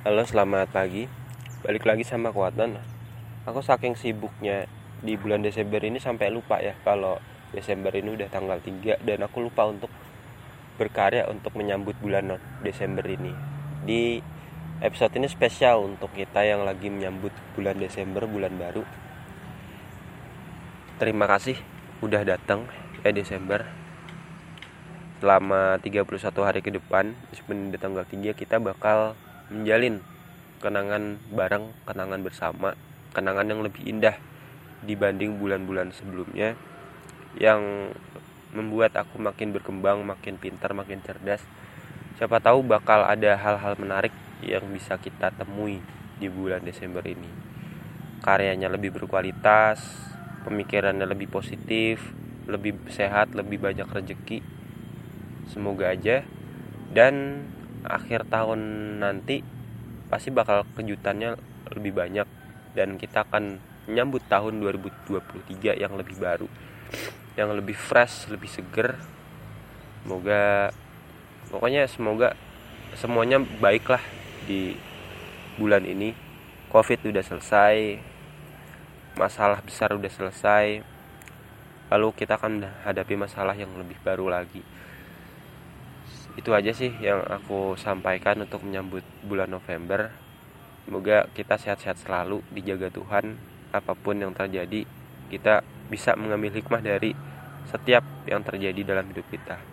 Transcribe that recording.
Halo, selamat pagi. Balik lagi sama Kuatan. Aku saking sibuknya di bulan Desember ini sampai lupa ya kalau Desember ini udah tanggal 3 dan aku lupa untuk berkarya untuk menyambut bulan Desember ini. Di episode ini spesial untuk kita yang lagi menyambut bulan Desember, bulan baru. Terima kasih udah datang eh Desember. Selama 31 hari ke depan, sebelum tanggal 3 kita bakal menjalin kenangan bareng, kenangan bersama, kenangan yang lebih indah dibanding bulan-bulan sebelumnya yang membuat aku makin berkembang, makin pintar, makin cerdas. Siapa tahu bakal ada hal-hal menarik yang bisa kita temui di bulan Desember ini. Karyanya lebih berkualitas, pemikirannya lebih positif, lebih sehat, lebih banyak rezeki. Semoga aja dan akhir tahun nanti pasti bakal kejutannya lebih banyak dan kita akan menyambut tahun 2023 yang lebih baru yang lebih fresh lebih seger. Semoga pokoknya semoga semuanya baik lah di bulan ini. Covid udah selesai masalah besar udah selesai lalu kita akan hadapi masalah yang lebih baru lagi itu aja sih yang aku sampaikan untuk menyambut bulan November. Semoga kita sehat-sehat selalu dijaga Tuhan. Apa pun yang terjadi kita bisa mengambil hikmah dari setiap yang terjadi dalam hidup kita